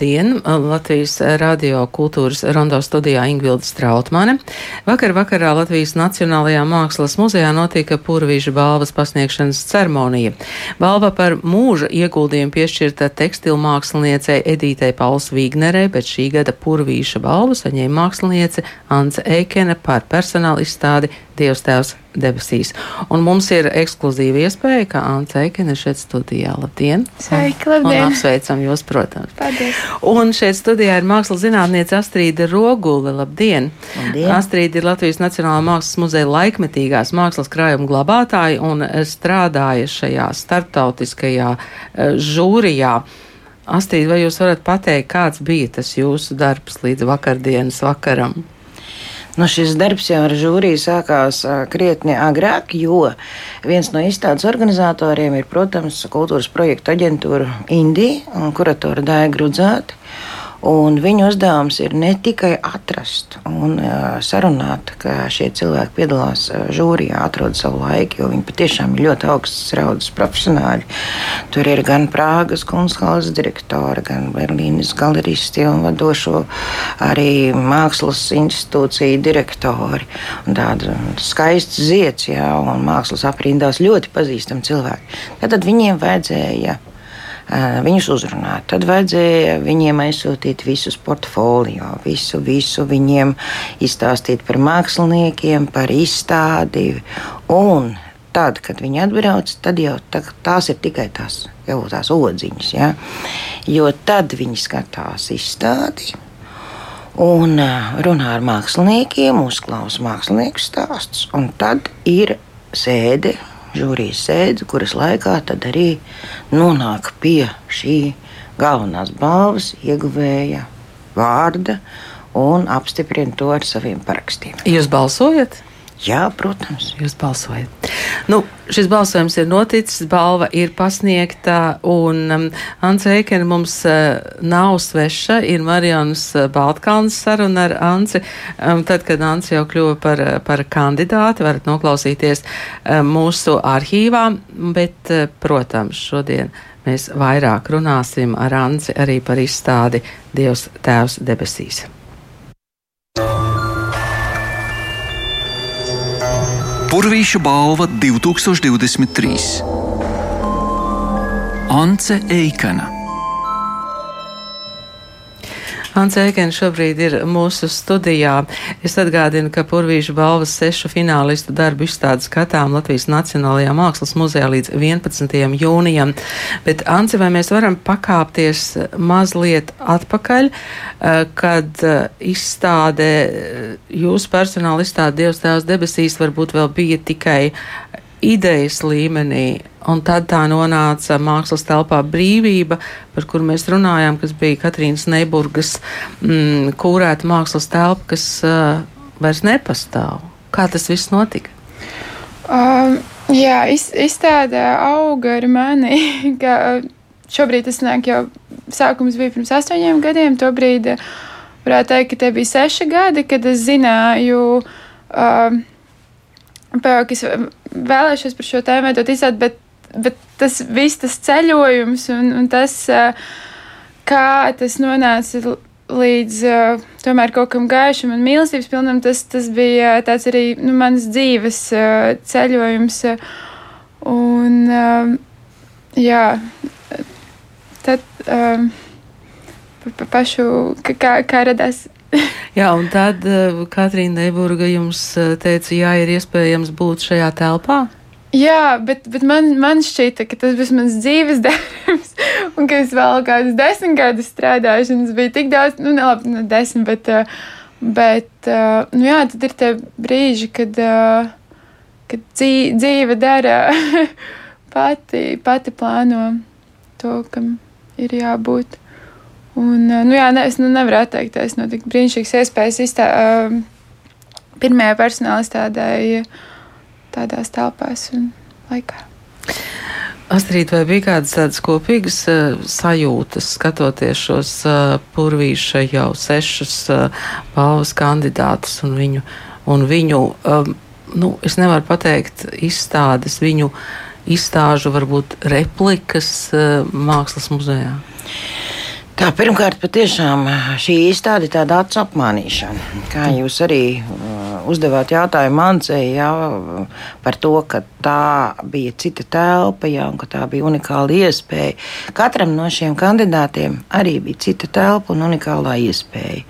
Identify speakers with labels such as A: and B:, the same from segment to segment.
A: Labdien! Latvijas radio kultūras rondo studijā Ingvilda Strautmane. Vakar vakarā Latvijas Nacionālajā mākslas muzejā notika Purvīža balvas pasniegšanas ceremonija. Balva par mūža ieguldījumu piešķirta tekstilu māksliniecei Edītei Pauls Vīgnerei, bet šī gada Purvīša balvu saņēma māksliniece Ance Eikene par personāla izstādi Dievs Tēvs debesīs. Un mums ir ekskluzīva iespēja, ka Anta Eikene šeit studijā. Labdien!
B: Sveiki, labdien!
A: Un apsveicam jūs, protams.
B: Paldies!
A: Un šeit studijā ir mākslas zinātniece Astrīda Rogule. Labdien!
C: Labdien.
A: Astrīda ir Latvijas Nacionālā mākslas muzeja laikmetīgās mākslas krājuma glabātāja un strādāja šajā starptautiskajā eh, žūrijā. Astrīda, vai jūs varat pateikt, kāds bija tas jūsu darbs līdz vakardienas vakaram?
C: Nu, šis darbs jau ar žūriju sākās krietni agrāk, jo viens no izstādes organizatoriem ir, protams, kultūras projekta aģentūra Indija un kuratora Dāja Grudzāte. Un viņu uzdevums ir ne tikai atrast un uh, sarunāt, ka šie cilvēki piedalās žūrijā, atrod savu laiku, jo viņi patiešām ir ļoti augsts raudas profesionāļi. Tur ir gan Prāgas kunsthalas direktori, gan Berlīnas galeristi un vadošo arī mākslas institūciju direktori. Un tāda skaista ziets, jā, un mākslas aprindās ļoti pazīstami cilvēki. Tad viņiem vajadzēja viņus uzrunāt. Tad vajadzēja viņiem aizsūtīt visus portfolio, visu, visu viņiem izstāstīt par māksliniekiem, par izstādi. Un tad, kad viņi atbrauc, tad jau tā, tās ir tikai tās, jau tās odziņas. Ja? Jo tad viņi skatās izstādi. Un runā ar māksliniekiem, uzklausa mākslinieku stāstus. Tad ir sēde žūrijas sēdi, kuras laikā arī nonāk pie šī galvenās balvas ieguvēja vārda un apstiprina to ar saviem parakstiem.
A: Jūs balsojat?
C: Jā, protams.
A: Jūs balsojat. Nu, šis balsojums ir noticis, balva ir pasniegta, un um, Anta Eikena mums uh, nav sveša. Ir Marijanas uh, Baltkalnas saruna ar Anci. Um, tad, kad Anci jau kļuva par, uh, par kandidāti, varat noklausīties uh, mūsu arhīvā, bet, uh, protams, šodien mēs vairāk runāsim ar Anci arī par izstādi Dievs Tēvs debesīs.
D: Purvīša balva 2023. Ance Eikana.
A: Ants Eikens šobrīd ir mūsu studijā. Es atgādinu, ka Purvīša balvas sešu finālistu darbu izstādi skatām Latvijas Nacionālajā mākslas muzejā līdz 11. jūnijam. Bet, Anci, vai mēs varam pakāpties mazliet atpakaļ, eh, kad eh, izstādē, eh, jūsu personāla izstāde Dievs tēvs debesīs varbūt vēl bija tikai idejas līmenī, un tad tā nonāca mākslas telpā brīvība, par kuru mēs runājām, kas bija Katrīnas Neiburgas mm, kūrēta mākslas telpa, kas uh, vairs nepastāv. Kā tas viss notika?
B: Um, jā, iz, izstāde auga ar mani. Ka, šobrīd tas nāk jau sākums bija pirms astoņiem gadiem. Tobrīd varētu teikt, ka tie bija seši gadi, kad es zināju. Um, Pēc es vēlēšos par šo tēmu veidot izsākt, bet, bet tas viss tas ceļojums un, un tas, kā tas nonāca līdz tomēr kaut kam gaišam un mīlestības pilnam, tas, tas bija tāds arī nu, mans dzīves ceļojums. Un, jā, tad pa, pa pašu, kā, kā radās
A: Jā, un tad uh, Katrīna Neiburga jums uh, teica, jā, ir iespējams būt šajā telpā.
B: Jā, bet, bet man, man šķita, ka tas būs mans dzīves darbs, un ka es vēl kādus desmit gadus strādāju, un tas bija tik daudz, nu, ne labi, ne desmit, bet, bet, nu jā, tad ir tie brīži, kad, kad dzīve dara pati, pati plāno to, kam ir jābūt. Un, nu, jā, ne, es nu, nevaru atteikties no tik brīnišķīgas iespējas izstā, uh, pirmajā personāla izstādēji tādās telpās un laikā.
A: Astrīt, vai bija kādas tādas kopīgas uh, sajūtas, skatoties šos uh, purvīša jau sešus uh, balvas kandidātus un viņu, un viņu um, nu, es nevaru pateikt, izstādes, viņu izstāžu, varbūt replikas mākslas muzejā?
C: Tā, pirmkārt, patiešām šī izstāde ir tāda acu apmānīšana. Kā jūs arī uh, uzdevāt jautājumu Mancei jā, par to, ka tā bija cita telpa, jā, un ka tā bija unikāla iespēja. Katram no šiem kandidātiem arī bija cita telpa un unikālā iespēja.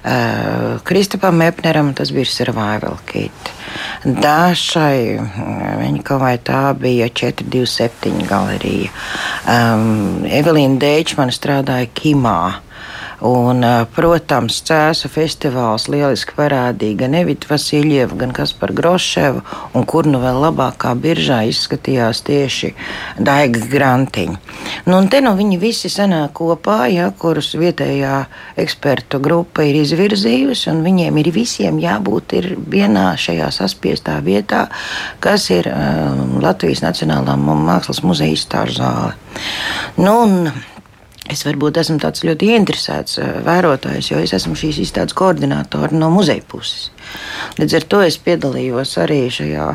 C: Uh, Kristapam Epneram tas bija survival kit. Dašai Viņakovai tā bija 427 galerija. Um, Evelīna Deičmana strādāja Kimā. Un, protams, Cēzu festivāls lieliski parādīja gan Evitu Vasiljevu, gan Kasparu Groševu, un kur nu vēl labākā biržā izskatījās tieši Daiga Grantiņa. Nu, un te nu viņi visi sanāk kopā, ja, kurus vietējā ekspertu grupa ir izvirzījusi, un viņiem ir visiem jābūt ir vienā šajā saspiestā vietā, kas ir um, Latvijas Nacionālā mākslas muzeja izstāžu zāle. Nu, un, Es varbūt esmu tāds ļoti ieinteresēts eh, vērotājs, jo es esmu šīs izstādes koordinātors no muzeja puses. Līdz ar to es piedalījos arī šajā,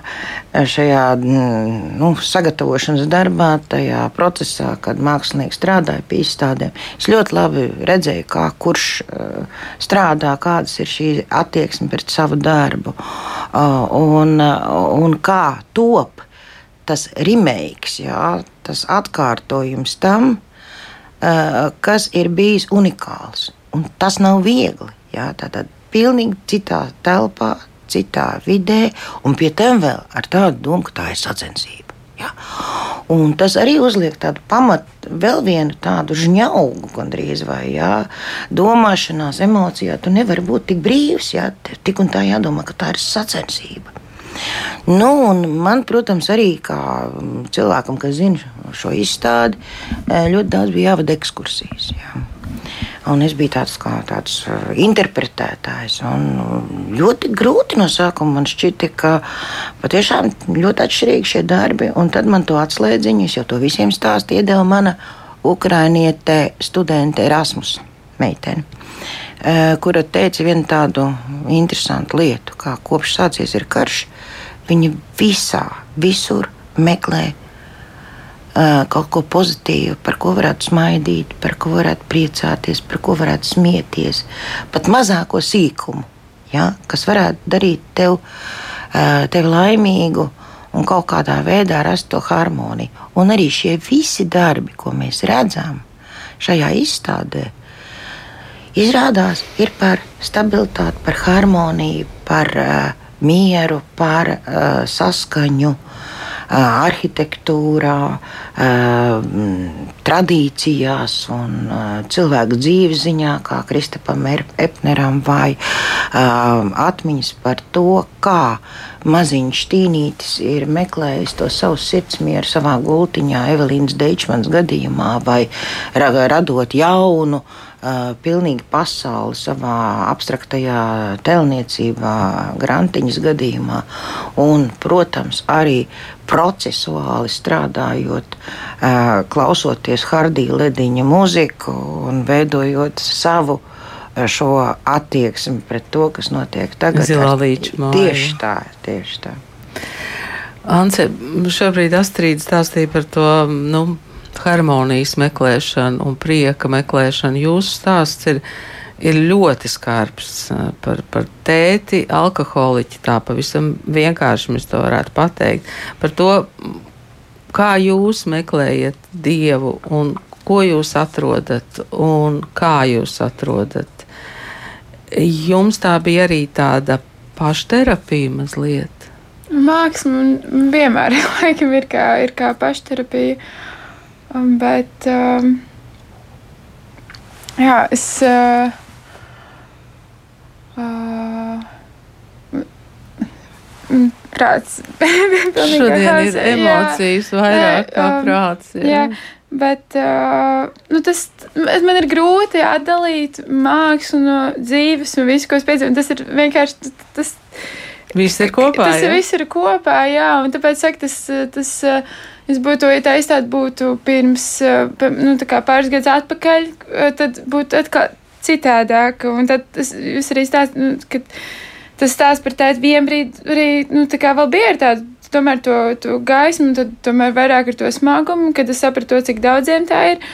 C: šajā mm, nu, sagatavošanas darbā, tajā procesā, kad mākslinieks strādāja pie izstādēm. Es ļoti labi redzēju, kā kurš uh, strādā, kādas ir šī attieksme pret savu darbu un, un kā top tas remake, tas atkārtojums tam Eh, kas ir bijis unikāls. Un tas nav viegli. Jā, tātad pilnīgi citā telpā, citā vidē, un pie tam vēl ar tādu domu, ka tā ir sacensība. Ja? Un tas arī uzliek tādu pamatu, vēl vienu tādu žņaugu, gandrīz vai jā, domāšanās, emocijā. Tu nevari būt tik brīvs, ja tik un tā jādomā, ka tā ir sacensība. Nu, man, protams, arī kā cilvēkam, kas zina šo izstādi, e, ļoti daudz bija jāvada ekskursijas. Jā. Un es biju tāds kā tāds e, interpretētājs. Ļoti grūti no sākuma man šķita, ka patiešām ļoti atšķirīgi šie darbi. Un tad man to atslēdziņu, es jau to visiem stāstu, iedeva mana ukrainiete, studente Erasmus meitene. E, kura teica vienu tādu interesantu lietu, kā kopš sācies ir karš, Viņa visā, visur meklē uh, kaut ko pozitīvu, par ko varētu smaidīt, par ko varētu priecāties, par ko varētu smieties. Pat mazāko sīkumu, ja, kas varētu darīt tev, uh, tev laimīgu un kaut kādā veidā rast to harmoniju. Un arī šie visi darbi, ko mēs redzam šajā izstādē, izrādās ir par stabilitāti, par harmoniju, par uh, mieru, par uh, saskaņu. Uh, arhitektūrā, uh, tradīcijās un cilvēku dzīves ziņā, kā Kristapam Epneram, vai atmiņas par to, kā maziņš tīnītis ir meklējis to savu sirdsmieru savā gultiņā, Evelīnas Deičmanas gadījumā, vai radot jaunu uh, pilnīgi pasauli savā abstraktajā tēlniecībā, grantiņas gadījumā, un, protams, arī procesuāli strādājot, uh, klausoties Hardija Lediņa mūziku un veidojot savu šo attieksmi pret to, kas notiek tagad.
A: Zilā līča māja.
C: Tieši tā, tieši tā.
A: Ance, šobrīd Astrīda stāstīja par to, nu, harmonijas meklēšana un prieka meklēšana. Jūsu stāsts ir, ir ļoti skarbs par, par tēti, alkoholiķi. Tā pavisam vienkārši mēs to varētu pateikt. Par to, kā jūs meklējat dievu un ko jūs atrodat un kā jūs atrodat. Jums tā bija arī tāda pašterapija mazliet.
B: Māksla vienmēr laikam, ir kā, ir kā pašterapija. Um, bet um, jā, es. Uh, uh, prāts.
A: Šodien ir emocijas jā, vairāk kā um, prāts. Jā. jā.
B: Bet uh, nu tas, man ir grūti atdalīt mākslu no dzīves un visu, ko es piedzīvoju. Tas ir vienkārši. Tas,
A: viss ir kopā.
B: Tas
A: jā?
B: viss ir kopā, jā. Un tāpēc saku, tas, tas Es būtu, ja tā izstāde būtu pirms nu, pāris gadus atpakaļ, tad būtu atkal citādāk. Un tad es, jūs arī stāstāt, nu, ka tas stāsts par tādu vienbrīd arī, nu, tā kā vēl bija tāda tomēr to, to gaismu, tad tomēr vairāk ar to smagumu, kad es sapratu cik daudziem tā ir.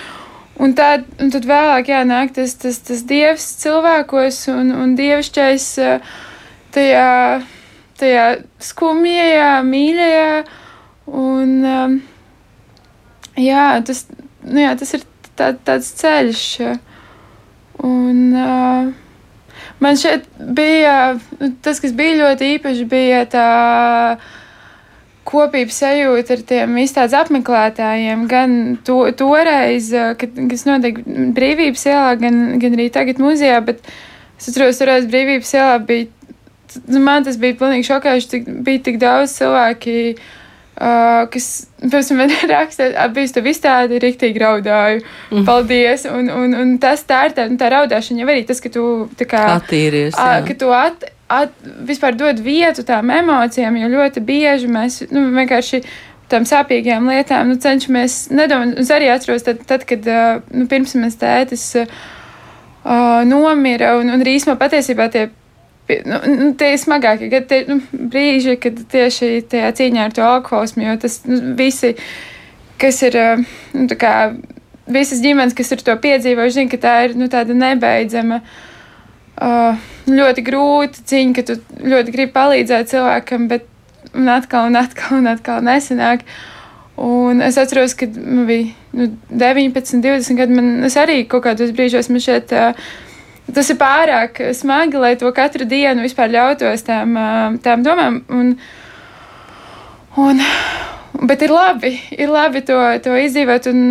B: Un, tā, un tad vēlāk jānāk tas, tas, tas dievs cilvēkos un, un dievišķais tajā, tajā skumjajā, mīļajā. Un, jā, tas, nu jā, tas ir tā, tāds ceļš. Un, man šeit bija tas, kas bija ļoti īpaši, bija tā kopības sajūta ar tiem izstādes apmeklētājiem. Gan to, toreiz, kad, kas notika brīvības ielā, gan, gan arī tagad muzejā, bet es atceros, toreiz brīvības ielā bija, man tas bija pilnīgi šokējuši, cik bija tik daudz cilvēki. Uh, kas, piemēram, raksta, bijis tev izstādi, rīktīgi raudāju. Mm. Paldies! Un, un, un tas tā ir tā, tā raudāšana jau arī tas, ka tu tā kā
A: attīries.
B: Jā. Ka tu at, at, vispār dod vietu tām emocijām, jo ļoti bieži mēs nu, vienkārši tam sāpīgajām lietām nu, cenšamies nedomāt. Es arī atceros, tad, tad kad nu, pirms mēs tētis uh, nomira un, un rīsma patiesībā tie. Nu, nu, tie ir smagākie kad tie, nu, brīži, kad tieši tajā cīņā ar to alkoholismu, jo tas nu, visi, kas ir, nu, kā, visas ģimenes, kas ir to piedzīvojuši, zina, ka tā ir nu, tāda nebeidzama uh, ļoti grūta cīņa, ka tu ļoti gribi palīdzēt cilvēkam, bet man atkal un atkal un atkal nesanāk. Un es atceros, kad man bija nu, 19, 20 gadi. Man, arī kaut kādos brīžos man šeit. Uh, Tas ir pārāk smagi, lai to katru dienu vispār ļautos tām, tām domām. Un, un, bet ir labi, ir labi to, to izdzīvot. Un,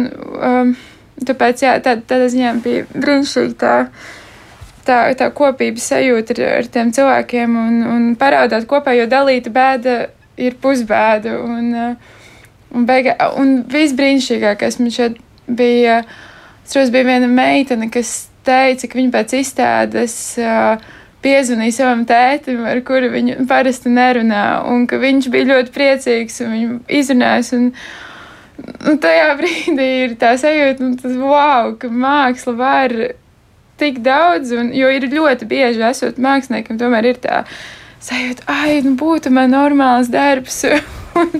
B: um, tāpēc jā, tā, tādā ziņā bija brīnišķīgi tā tā, tā kopības sajūta ar, ar tiem cilvēkiem un, un parādāt kopā, jo dalīta bēda ir pusbēda. Un, un, beigā, un viss brīnišķīgākais man šeit bija, es bija viena meitene, kas teica, ka viņa pēc izstādes piezvanīja savam tētim, ar kuru viņa parasti nerunā, un ka viņš bija ļoti priecīgs un viņu izrunājis. Un, un tajā brīdī ir tā sajūta, un tas wow, ka māksla var tik daudz, un, jo ir ļoti bieži esot māksliniekam, tomēr ir tā sajūta, ai, nu būtu man normāls darbs. Un,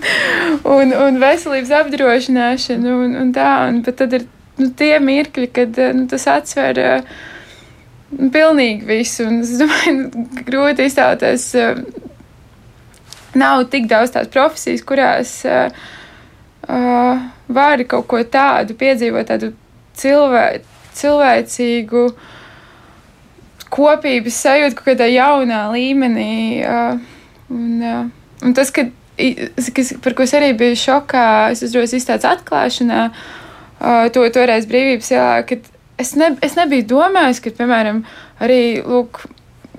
B: un, un veselības apdrošināšana, un, un tā, un tad ir nu, tie mirkļi, kad nu, tas atsver uh, pilnīgi visu. Un es domāju, nu, grūti iztēloties, uh, nav tik daudz tās profesijas, kurās uh, uh, vari kaut ko tādu piedzīvot, tādu cilvēku cilvēcīgu kopības sajūtu kaut kādā jaunā līmenī. Un, un tas, ka, kas, par ko es arī biju šokā, es uzreiz izstāstu atklāšanā, to toreiz brīvības ielā, kad es, ne, es nebiju domājis, ka, piemēram, arī lūk,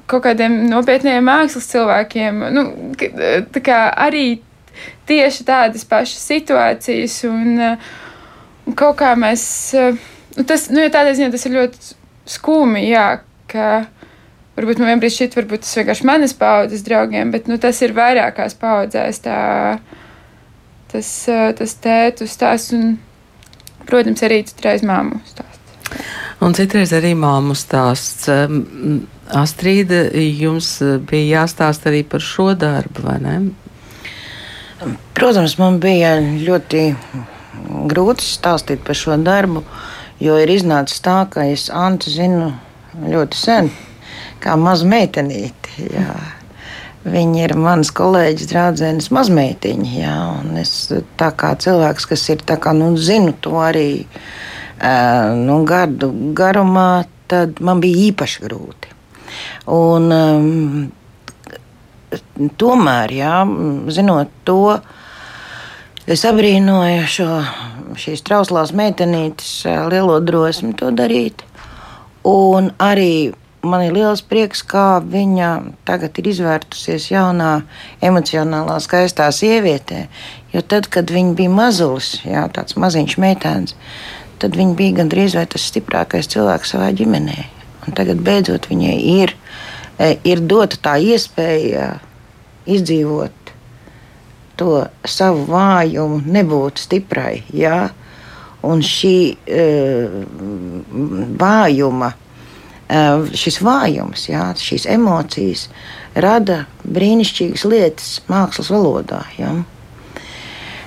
B: kaut kādiem nopietniem mākslas cilvēkiem, nu, tā kā arī tieši tādas pašas situācijas un, un kaut kā mēs Nu, tas, nu, ja tādā ziņā tas ir ļoti skūmi, jā, ka varbūt man vienbrīd šķiet, varbūt tas vienkārši manas paudzes draugiem, bet nu, tas ir vairākās paudzēs tā, tas, tas tētu stāsts un, protams, arī citreiz māmu stāsts.
A: Un citreiz arī māmu stāsts. Astrīda, jums bija jāstāst arī par šo darbu, vai ne?
C: Protams, man bija ļoti grūti stāstīt par šo darbu. Jo ir iznācis tā, ka es Antu zinu ļoti sen, kā mazu meitenīti. Jā. Viņa ir mans kolēģis, draugs, mazmeitiņa. Jā, es tā kā cilvēks, kas ir kā, nu, zinu to arī nu, gadu garumā, tad man bija īpaši grūti. Un, um, tomēr, jā, zinot to, es abrīnoju šo šīs trauslās meitenītes lielo drosmi to darīt. Un arī man ir liels prieks, kā viņa tagad ir izvērtusies jaunā, emocionālā, skaistā sievietē. Jo tad, kad viņa bija mazulis, jā, tāds maziņš meitēns, tad viņa bija gandrīz vai tas stiprākais cilvēks savā ģimenē. Un tagad beidzot viņai ir, ir dota tā iespēja izdzīvot to savu vājumu, nebūt stiprai. Jā? Un šī uh, vājuma, šis vājums, jā, šīs emocijas rada brīnišķīgas lietas mākslas valodā. Jā?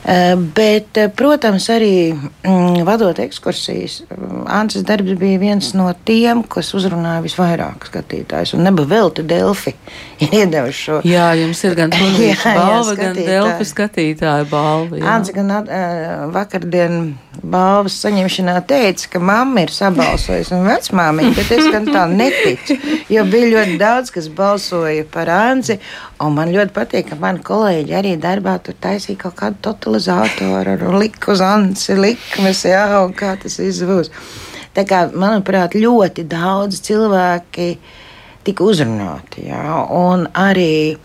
C: Eh, bet, eh, protams, arī mm, vadot ekskursijas, mm, Ancis darbs bija viens no tiem, kas uzrunāja visvairāk skatītājus. Un nebija vēl te Delfi iedevuši šo.
A: Jā, jums ir gan Tunīša balva, gan Delfi skatītāja balva.
C: Ancis gan vakardien balvas saņemšanā teica, ka mamma ir sabalsojusi un vecmāmiņa, bet es gan tā neticu, jo bija ļoti daudz, kas balsoja par Anci. Un man ļoti patīk, ka mani kolēģi arī darbā tur taisīja kaut kādu totalizatoru, ar liku uz ansi, likmes, jā, un kā tas viss būs. Tā kā, manuprāt, ļoti daudz cilvēki tika uzrunāti, jā, un arī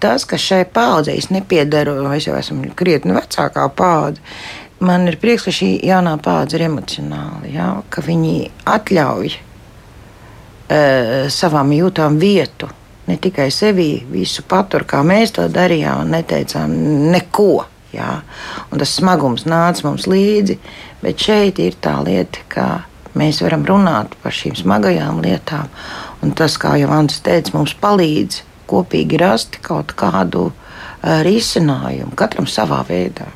C: tas, ka šai paudzei nepiedaru, es jau esmu krietni vecākā paudze, man ir prieks, ka šī jaunā paudze ir emocionāla, jā, ka viņi atļauj e, savām jūtām vietu ne tikai sevī visu patur, kā mēs to darījām, un neteicām neko. Jā. Un tas smagums nāca mums līdzi, bet šeit ir tā lieta, ka mēs varam runāt par šīm smagajām lietām. Un tas, kā jau Ants teica, mums palīdz kopīgi rast kaut kādu uh, risinājumu, katram savā veidā.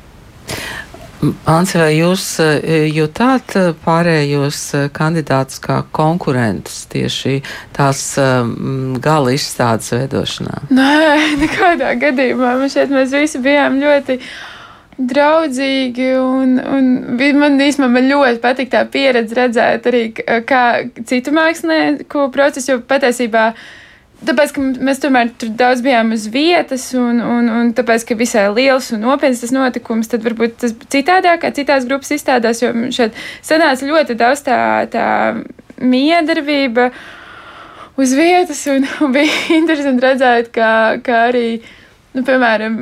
A: Anse, vai jūs eh, jutāt eh, pārējos eh, kandidātus kā konkurentus tieši tās gala izstādes veidošanā?
B: Nē, nekādā gadījumā. Man šeit mēs visi bijām ļoti draudzīgi, un, un man īstenībā man ļoti patīk tā pieredze redzēt arī, kā citu mākslinieku procesu, jo patiesībā Tāpēc, ka mēs tomēr tur daudz bijām uz vietas, un, un, un tāpēc, ka visai liels un nopietns tas notikums, tad varbūt tas citādāk, kā citās grupas izstādās, jo šeit sanāca ļoti daudz tā, tā miedarbība uz vietas, un, un bija interesanti redzēt, kā, kā arī, nu, piemēram,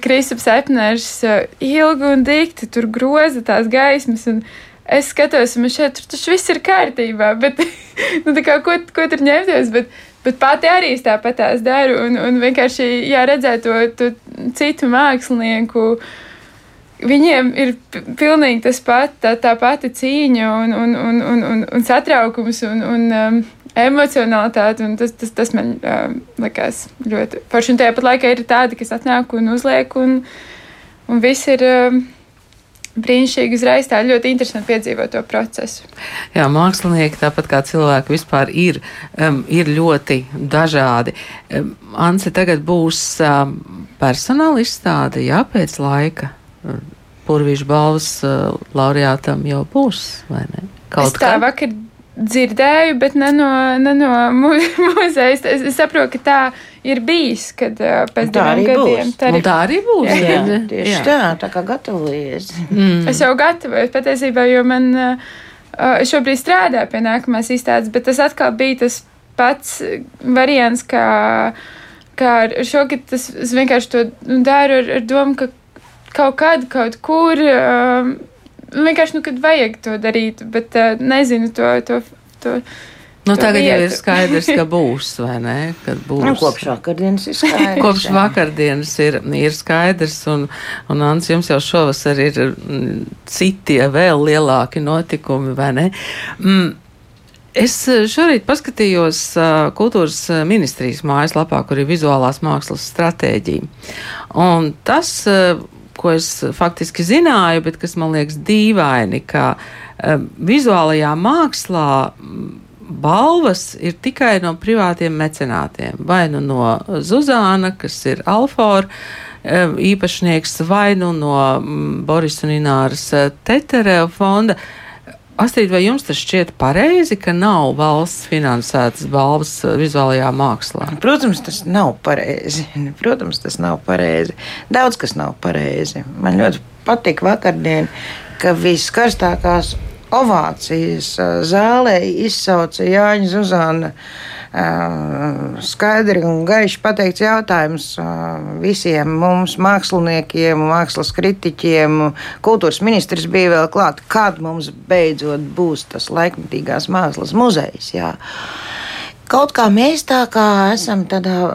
B: Kristaps Epners uh, ilgi un dikti tur groza tās gaismas, un es skatos, un šeit tur viss ir kārtībā, bet, nu, kā, ko, ko tur ņemties, bet, bet pati arī es tāpat tās daru, un, un vienkārši jāredzēt to, to citu mākslinieku. Viņiem ir pilnīgi tas pat, tā, tā pati cīņa un, un, un, un, un, un satraukums un, un um, emocionalitāte. Un tas, tas, tas man um, likās ļoti forši. Un tāpat laikā ir tādi, kas atnāk un uzliek, un, un viss ir. Um, brīnišķīgi uzreiz tā ļoti interesanti piedzīvot to procesu.
A: Jā, mākslinieki, tāpat kā cilvēki vispār ir, um, ir ļoti dažādi. Um, Anse, tagad būs um, personāla izstāde, jā, pēc laika. Purvīšu balvas uh, laureātam jau būs, vai ne?
B: Kaut es tā kā? vakar dzirdēju, bet ne no, ne no muzeja. Es, es saprotu, ka tā ir bijis, kad pēc diviem gadiem
A: tā arī, nu, tā arī būs. Jā,
C: jā, tieši jā. tā, tā kā gatavojies.
B: Mm. Es jau gatavojos patiesībā, jo man šobrīd strādāju pie nākamās izstādes, bet tas atkal bija tas pats variants, kā, kā šogad tas, es vienkārši to daru ar, ar domu, ka kaut kad, kaut kur. Uh, vienkārši, nu, kad vajag to darīt, bet uh, nezinu to. to, to
A: Nu, tagad vietu. jau ir skaidrs, ka būs, vai ne? Kad būs.
C: Nu, kopš vakardienas ir skaidrs.
A: kopš vakardienas ir, ir skaidrs, un, un Ants, jums jau šovasar ir mm, citie vēl lielāki notikumi, vai ne? Mm. Es šorīt paskatījos uh, kultūras ministrijas mājaslapā, kur ir vizuālās mākslas stratēģija. Un tas ko es faktiski zināju, bet kas man liekas dīvaini, ka um, vizuālajā mākslā balvas ir tikai no privātiem mecenātiem. Vai nu no Zuzāna, kas ir Alfora um, īpašnieks, vai nu no um, Boris un Ināras uh, Tetereva fonda. Uh, Astrid, vai jums tas šķiet pareizi, ka nav valsts finansētas balvas uh, vizuālajā mākslā?
C: Protams, tas nav pareizi. Protams, tas nav pareizi. Daudz kas nav pareizi. Man ļoti patīk vakardien, ka viskarstākās ovācijas uh, zālē izsauca Jāņa Zuzana skaidri un gaiši pateikts jautājums visiem mums, māksliniekiem, mākslas kritiķiem. Kultūras ministrs bija vēl klāt, kad mums beidzot būs tas laikmatīgās mākslas muzejs. Jā. Kaut kā mēs tā kā esam tādā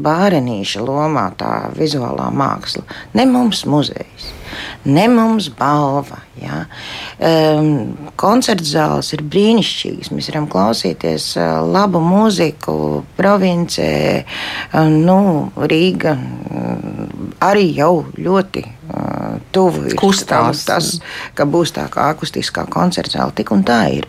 C: bārenīša lomā, tā vizuālā māksla. Ne mums muzejs. Ne mums balva. Ja. Um, koncerta zāles ir brīnišķīgas. Mēs varam klausīties uh, labu mūziku provincē, uh, nu, Rīga uh, arī jau ļoti uh, tuvu ir
A: Kustās.
C: tas, ka būs tā kā akustiskā koncerta zāle. Tik un tā ir.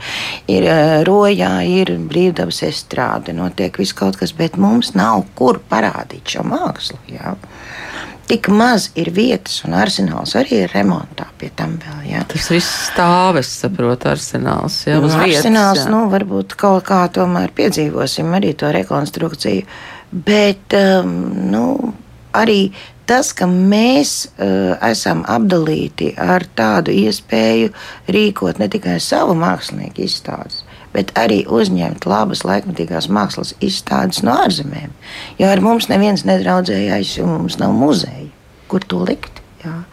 C: Ir uh, rojā, ir brīvdabas estrāde, notiek viss kaut kas, bet mums nav kur parādīt šo mākslu. Ja tik maz ir vietas, un arsenāls arī ir remontā vēl. Jā.
A: Tas viss stāv, es saprotu, arsenāls. Jā,
C: Nu,
A: vietas,
C: arsenāls,
A: jā.
C: nu, varbūt kaut kā tomēr piedzīvosim arī to rekonstrukciju. Bet um, nu, arī tas, ka mēs uh, esam apdalīti ar tādu iespēju rīkot ne tikai savu mākslinieku izstādes, bet arī uzņemt labas laikmatīgās mākslas izstādes no ārzemēm. Jo ar mums neviens nedraudzējās, jo mums nav muzeja, kur to likt. Jā.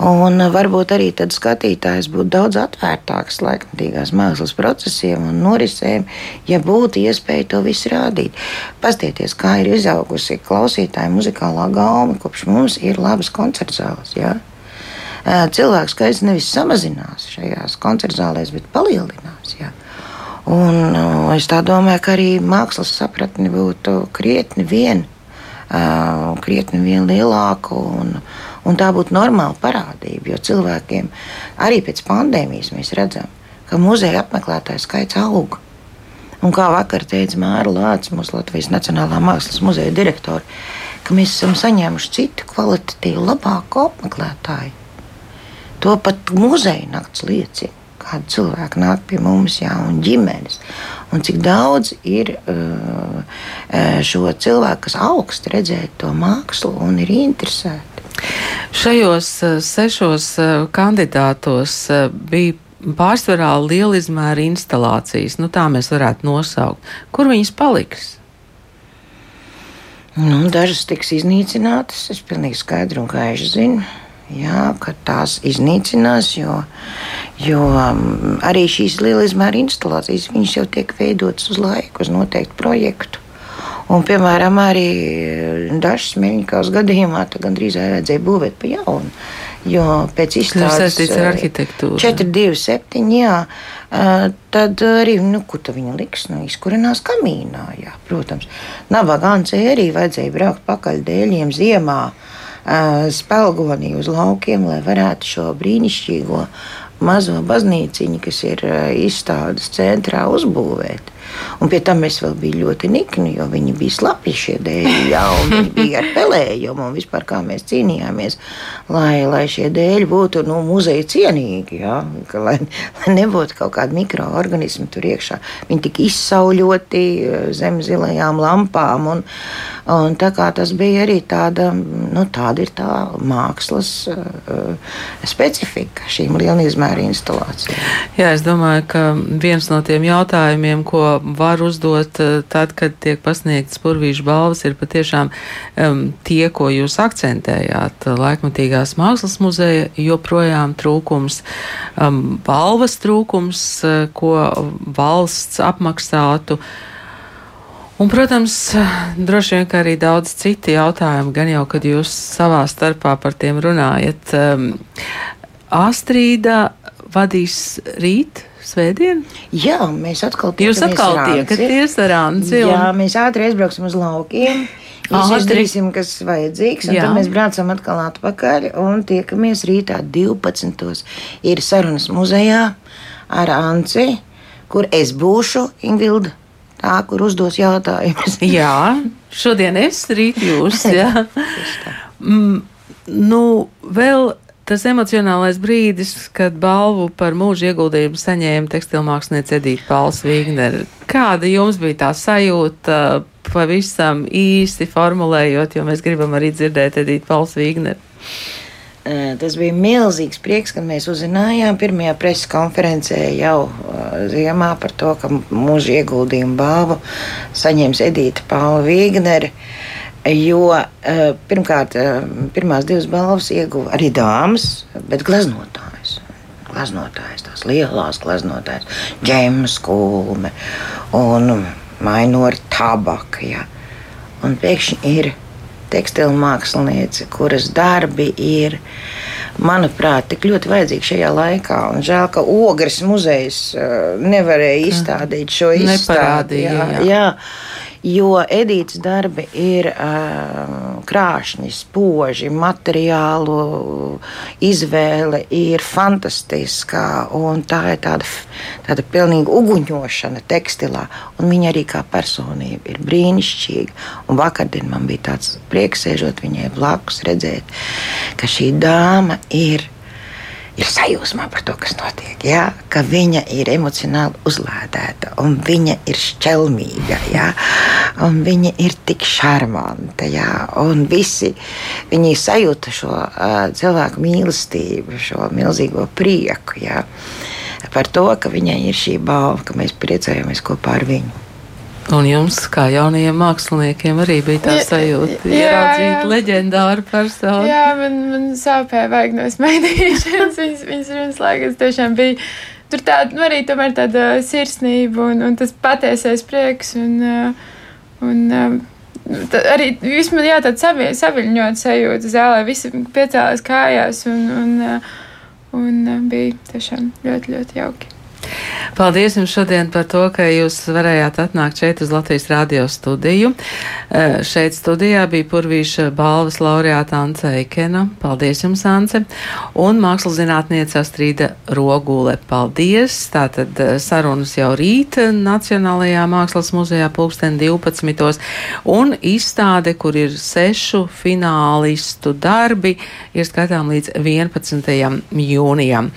C: Un uh, varbūt arī tad skatītājs būtu daudz atvērtāks laikmatīgās mākslas procesiem un norisēm, ja būtu iespēja to visu rādīt. Pastieties, kā ir izaugusi klausītāja muzikālā gauma, kopš mums ir labas koncertzāles. Jā. Uh, Cilvēku skaits nevis samazinās šajās koncertzālēs, bet palielinās. Jā. Un, uh, es domāju, ka arī mākslas sapratne būtu krietni vien, uh, krietni vien lielāka. Un, un tā būtu normāla parādība. Jo cilvēkiem arī pēc pandēmijas mēs redzam, ka muzeja apmeklētāju skaits aug. Un kā vakar teica Māra Lācis, mūsu Latvijas Nacionālā mākslas muzeja direktore, ka mēs esam saņēmuši citu kvalitatīvu, labāku apmeklētāju. To pat muzeja nakts liecina. Kādi cilvēki nāk pie mums, jā, un ģimenes. Un cik daudz ir uh, uh, šo cilvēku, kas augstu redzēt to mākslu un ir interesēti.
A: Šajos eh, sešos kandidātos bija pārsvarā liela izmēra instalācijas, nu tā mēs varētu nosaukt. Kur viņas paliks?
C: Nu, dažas tiks iznīcinātas. Es pilnīgi skaidri un gaiši zinu, jā, ka tās iznīcinās, jo, jo um, arī šīs liela izmēra instalācijas jau tiek veidotas uz laiku, uz noteiktu projektu. Un, piemēram, arī dažas mēģinājumus gadījumā gandrīz vajadzēja būvēt pa jaunu. Jo pēc izstādes
A: saistīts ar arhitektūru.
C: 4, 2, 7, jā, eh, tad arī, nu, kur tā viņa liks, nu, izkurinās kamīnā, jā, protams. Nabaga Ancei arī vajadzēja braukt pakaļ dēļiem ziemā, eh, spēlgonī uz laukiem, lai varētu šo brīnišķīgo mazo baznīciņu, kas ir izstādes centrā, uzbūvēt. Un pie tam mēs vēl bijām ļoti nikni, jo viņi bija slapi šie dēļi, jā, un viņi bija ar pelējumu, un vispār kā mēs cīnījāmies, lai, lai šie dēļi būtu nu, muzeja cienīgi, jā, ka, lai, lai nebūtu kaut kādi mikroorganismi tur iekšā. Viņi tika izsauļoti eh, zem zilajām lampām, un, un tā kā tas bija arī tāda, nu, tāda ir tā mākslas uh, specifika šīm lielizmēra instalācijām.
A: Jā, es domāju, ka viens no tiem jautājumiem, ko var uzdot eh, tad, kad tiek pasniegts purvīšu balvas, ir patiešām um, tie, ko jūs akcentējāt. Laikmatīgās mākslas muzeja joprojām trūkums, um, balvas trūkums, eh, ko valsts apmaksātu. Un, protams, droši vien arī daudz citi jautājumi, gan jau, kad jūs savā starpā par tiem runājat. Um, Astrīda vadīs rīt, svētdien?
C: Jā, mēs atkal
A: Jūs atkal tiekaties ar Anci.
C: Jā,
A: Un...
C: mēs ātri aizbrauksim uz laukiem. Mēs izdarīsim, kas vajadzīgs, un
A: Jā.
C: tad mēs braucam atkal atpakaļ un tiekamies rītā 12. Ir sarunas muzejā ar Anci, kur es būšu Ingvilda, tā, kur uzdos jautājumus.
A: Jā, šodien es, rīt jūs. Jā. Mm, nu, vēl tas emocionālais brīdis, kad balvu par mūža ieguldījumu saņēma tekstilmāksliniece Edita Pauls Vīgner. Kāda jums bija tā sajūta pavisam īsti formulējot, jo mēs gribam arī dzirdēt Edita Pauls Vīgner?
C: Eh, Tas bija milzīgs prieks, kad mēs uzzinājām pirmajā preses konferencē jau eh, ziemā par to, ka mūža ieguldījumu balvu saņems Edita Paula Vīgnere. Jo eh, pirmkārt, eh, pirmās divas balvas ieguva arī dāmas, bet gleznotājs. Gleznotājs, tās lielās gleznotājas, ģēmas kulme un mainori tabaka. Ja. Un pēkšņi ir tekstilu māksliniece, kuras darbi ir manuprāt, tik ļoti vajadzīga šajā laikā. Un žēl, ka Ogres muzejs uh, nevarēja izstādīt šo izstādi. Jā,
A: jā.
C: jā. Jo Edītas darbi ir uh, krāšņi, spoži, materiālu izvēle ir fantastiskā, un tā ir tāda, tāda pilnīga uguņošana tekstilā, un viņa arī kā personība ir brīnišķīga. Un vakardien man bija tāds prieks sēžot viņai blakus, redzēt, ka šī dāma ir ir sajūsmā par to, kas notiek. Jā? Ka viņa ir emocionāli uzlādēta, un viņa ir šķelmīga, jā? un viņa ir tik šarmanta. Jā? Un visi viņi sajūta šo uh, cilvēku mīlestību, šo milzīgo prieku jā? par to, ka viņai ir šī balva, ka mēs priecājamies kopā ar viņu.
A: Un jums, kā jaunajiem māksliniekiem, arī bija tā sajūta,
B: jā,
A: ieraudzīt leģendāru personu.
B: Jā, man, man sāpēja vajag no smaidīšanas. Viņas, viņas runas laikas tiešām bija. Tur tāda, nu, arī tomēr tāda sirsnība un, un tas patiesais prieks. Un, uh, un, uh, tā, arī jūs man jā, tāda savi, saviļņot sajūta zālē. Visi piecēlās kājās un, un, uh, un bija tiešām ļoti, ļoti jauki.
A: Paldies jums šodien par to, ka jūs varējāt atnākt šeit uz Latvijas radio studiju. Eh, Šeit studijā bija Purvīša balvas laureāta Ance Eikena. Paldies jums, Ance. Un mākslas zinātniece Astrīda Rogule. Paldies. Tātad eh, sarunas jau rīt Nacionālajā mākslas muzejā pulksten 12. Un izstāde, kur ir sešu finālistu darbi, ir skatām līdz 11. jūnijam.